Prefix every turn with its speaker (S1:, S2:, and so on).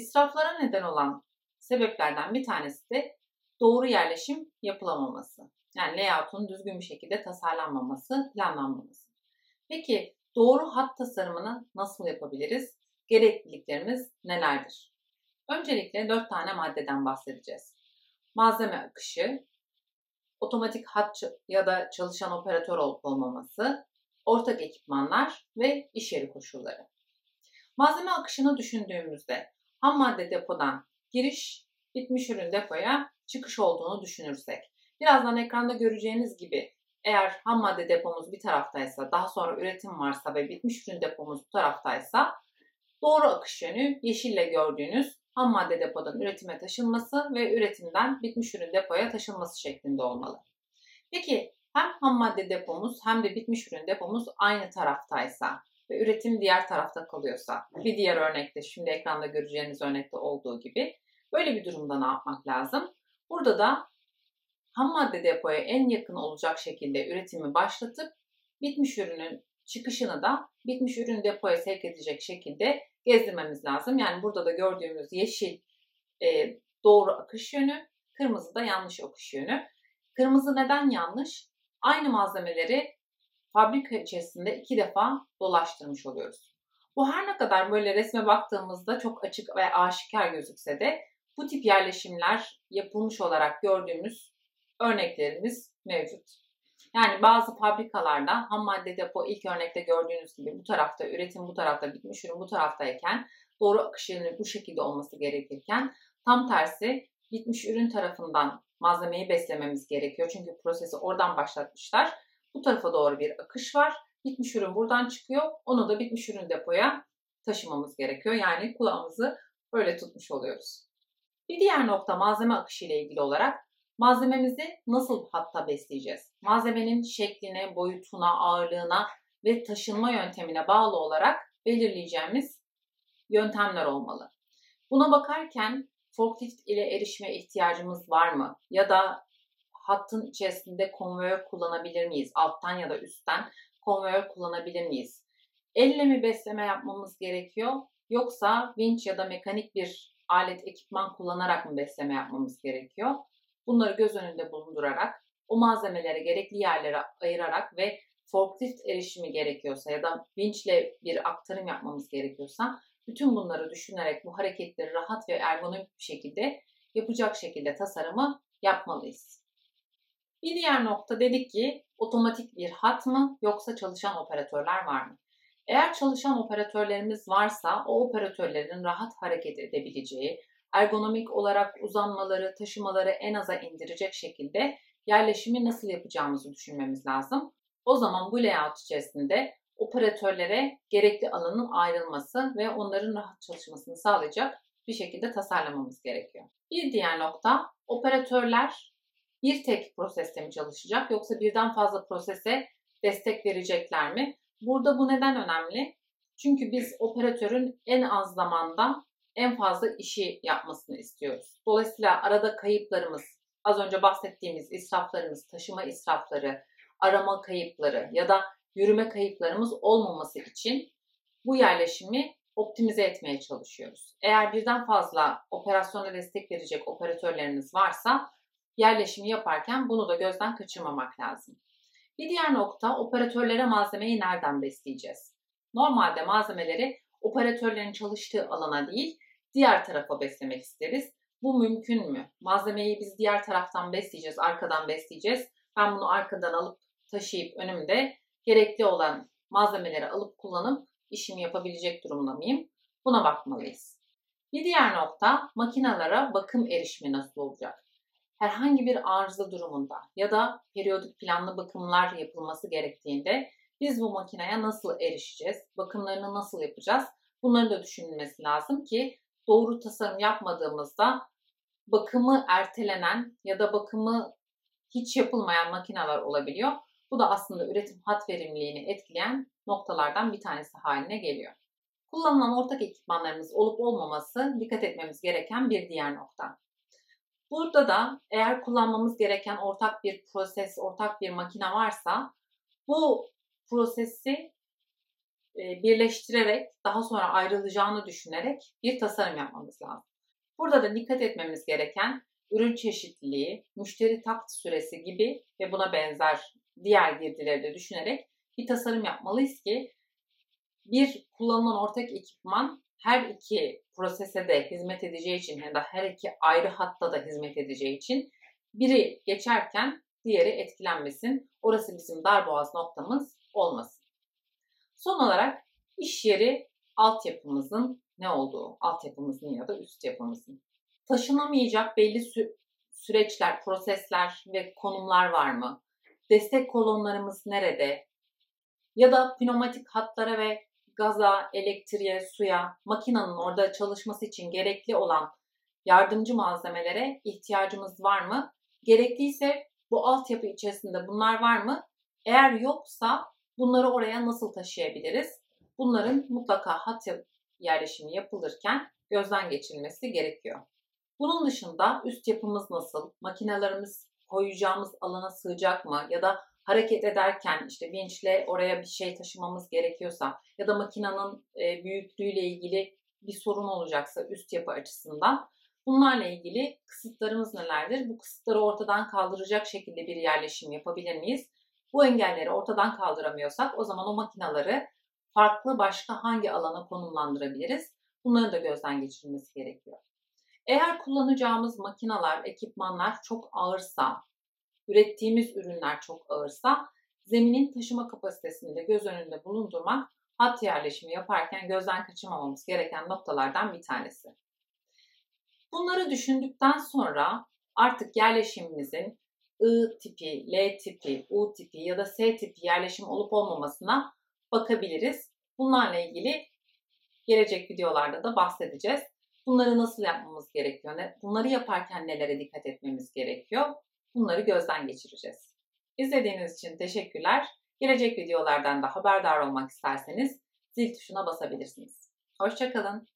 S1: İsraflara neden olan sebeplerden bir tanesi de doğru yerleşim yapılamaması. Yani layout'un düzgün bir şekilde tasarlanmaması, planlanmaması. Peki doğru hat tasarımını nasıl yapabiliriz? Gerekliliklerimiz nelerdir? Öncelikle dört tane maddeden bahsedeceğiz. Malzeme akışı, otomatik hat ya da çalışan operatör olup olmaması, ortak ekipmanlar ve iş yeri koşulları. Malzeme akışını düşündüğümüzde ham madde depodan giriş, bitmiş ürün depoya çıkış olduğunu düşünürsek. Birazdan ekranda göreceğiniz gibi eğer ham madde depomuz bir taraftaysa, daha sonra üretim varsa ve bitmiş ürün depomuz bu taraftaysa doğru akış yönü yeşille gördüğünüz ham madde depodan üretime taşınması ve üretimden bitmiş ürün depoya taşınması şeklinde olmalı. Peki hem ham madde depomuz hem de bitmiş ürün depomuz aynı taraftaysa ve üretim diğer tarafta kalıyorsa, bir diğer örnekte şimdi ekranda göreceğiniz örnekte olduğu gibi böyle bir durumda ne yapmak lazım? Burada da ham madde depoya en yakın olacak şekilde üretimi başlatıp bitmiş ürünün çıkışını da bitmiş ürün depoya sevk edecek şekilde gezdirmemiz lazım. Yani burada da gördüğümüz yeşil e, doğru akış yönü, kırmızı da yanlış akış yönü. Kırmızı neden yanlış? Aynı malzemeleri fabrika içerisinde iki defa dolaştırmış oluyoruz. Bu her ne kadar böyle resme baktığımızda çok açık ve aşikar gözükse de bu tip yerleşimler yapılmış olarak gördüğümüz örneklerimiz mevcut. Yani bazı fabrikalarda ham madde depo ilk örnekte gördüğünüz gibi bu tarafta üretim bu tarafta bitmiş ürün bu taraftayken doğru akışının bu şekilde olması gerekirken tam tersi bitmiş ürün tarafından malzemeyi beslememiz gerekiyor. Çünkü prosesi oradan başlatmışlar. Bu tarafa doğru bir akış var. Bitmiş ürün buradan çıkıyor. Onu da bitmiş ürün depoya taşımamız gerekiyor. Yani kulağımızı böyle tutmuş oluyoruz. Bir diğer nokta malzeme akışı ile ilgili olarak malzememizi nasıl hatta besleyeceğiz? Malzemenin şekline, boyutuna, ağırlığına ve taşınma yöntemine bağlı olarak belirleyeceğimiz yöntemler olmalı. Buna bakarken forklift ile erişime ihtiyacımız var mı? Ya da hattın içerisinde konveyör kullanabilir miyiz? Alttan ya da üstten konveyör kullanabilir miyiz? Elle mi besleme yapmamız gerekiyor? Yoksa vinç ya da mekanik bir alet ekipman kullanarak mı besleme yapmamız gerekiyor? Bunları göz önünde bulundurarak o malzemeleri gerekli yerlere ayırarak ve forklift erişimi gerekiyorsa ya da vinçle bir aktarım yapmamız gerekiyorsa bütün bunları düşünerek bu hareketleri rahat ve ergonomik bir şekilde yapacak şekilde tasarımı yapmalıyız. Bir diğer nokta dedik ki otomatik bir hat mı yoksa çalışan operatörler var mı? Eğer çalışan operatörlerimiz varsa o operatörlerin rahat hareket edebileceği, ergonomik olarak uzanmaları, taşımaları en aza indirecek şekilde yerleşimi nasıl yapacağımızı düşünmemiz lazım. O zaman bu layout içerisinde operatörlere gerekli alanın ayrılması ve onların rahat çalışmasını sağlayacak bir şekilde tasarlamamız gerekiyor. Bir diğer nokta operatörler bir tek proseste mi çalışacak yoksa birden fazla prosese destek verecekler mi? Burada bu neden önemli? Çünkü biz operatörün en az zamanda en fazla işi yapmasını istiyoruz. Dolayısıyla arada kayıplarımız, az önce bahsettiğimiz israflarımız, taşıma israfları, arama kayıpları ya da yürüme kayıplarımız olmaması için bu yerleşimi optimize etmeye çalışıyoruz. Eğer birden fazla operasyona destek verecek operatörleriniz varsa yerleşimi yaparken bunu da gözden kaçırmamak lazım. Bir diğer nokta operatörlere malzemeyi nereden besleyeceğiz? Normalde malzemeleri operatörlerin çalıştığı alana değil diğer tarafa beslemek isteriz. Bu mümkün mü? Malzemeyi biz diğer taraftan besleyeceğiz, arkadan besleyeceğiz. Ben bunu arkadan alıp taşıyıp önümde gerekli olan malzemeleri alıp kullanıp işimi yapabilecek durumda mıyım? Buna bakmalıyız. Bir diğer nokta makinalara bakım erişimi nasıl olacak? Herhangi bir arıza durumunda ya da periyodik planlı bakımlar yapılması gerektiğinde biz bu makineye nasıl erişeceğiz? Bakımlarını nasıl yapacağız? Bunların da düşünülmesi lazım ki doğru tasarım yapmadığımızda bakımı ertelenen ya da bakımı hiç yapılmayan makineler olabiliyor. Bu da aslında üretim hat verimliliğini etkileyen noktalardan bir tanesi haline geliyor. Kullanılan ortak ekipmanlarımız olup olmaması dikkat etmemiz gereken bir diğer nokta. Burada da eğer kullanmamız gereken ortak bir proses, ortak bir makine varsa bu prosesi e, birleştirerek daha sonra ayrılacağını düşünerek bir tasarım yapmamız lazım. Burada da dikkat etmemiz gereken ürün çeşitliliği, müşteri takt süresi gibi ve buna benzer diğer girdileri de düşünerek bir tasarım yapmalıyız ki bir kullanılan ortak ekipman her iki prosese de hizmet edeceği için ya da her iki ayrı hatta da hizmet edeceği için biri geçerken diğeri etkilenmesin. Orası bizim darboğaz noktamız olmasın. Son olarak iş yeri altyapımızın ne olduğu, altyapımızın ya da üst yapımızın. Taşınamayacak belli sü- süreçler, prosesler ve konumlar var mı? Destek kolonlarımız nerede? Ya da pneumatik hatlara ve gaza, elektriğe, suya, makinenin orada çalışması için gerekli olan yardımcı malzemelere ihtiyacımız var mı? Gerekliyse bu altyapı içerisinde bunlar var mı? Eğer yoksa bunları oraya nasıl taşıyabiliriz? Bunların mutlaka hat yerleşimi yapılırken gözden geçirilmesi gerekiyor. Bunun dışında üst yapımız nasıl? Makinelerimiz koyacağımız alana sığacak mı? Ya da hareket ederken işte vinçle oraya bir şey taşımamız gerekiyorsa ya da makinenin e, büyüklüğüyle ilgili bir sorun olacaksa üst yapı açısından bunlarla ilgili kısıtlarımız nelerdir? Bu kısıtları ortadan kaldıracak şekilde bir yerleşim yapabilir miyiz? Bu engelleri ortadan kaldıramıyorsak o zaman o makinaları farklı başka hangi alana konumlandırabiliriz? Bunların da gözden geçirilmesi gerekiyor. Eğer kullanacağımız makinalar, ekipmanlar çok ağırsa, ürettiğimiz ürünler çok ağırsa zeminin taşıma kapasitesini de göz önünde bulundurmak hat yerleşimi yaparken gözden kaçırmamamız gereken noktalardan bir tanesi. Bunları düşündükten sonra artık yerleşimimizin I tipi, L tipi, U tipi ya da S tipi yerleşim olup olmamasına bakabiliriz. Bunlarla ilgili gelecek videolarda da bahsedeceğiz. Bunları nasıl yapmamız gerekiyor? Bunları yaparken nelere dikkat etmemiz gerekiyor? Bunları gözden geçireceğiz. İzlediğiniz için teşekkürler. Gelecek videolardan da haberdar olmak isterseniz zil tuşuna basabilirsiniz. Hoşçakalın.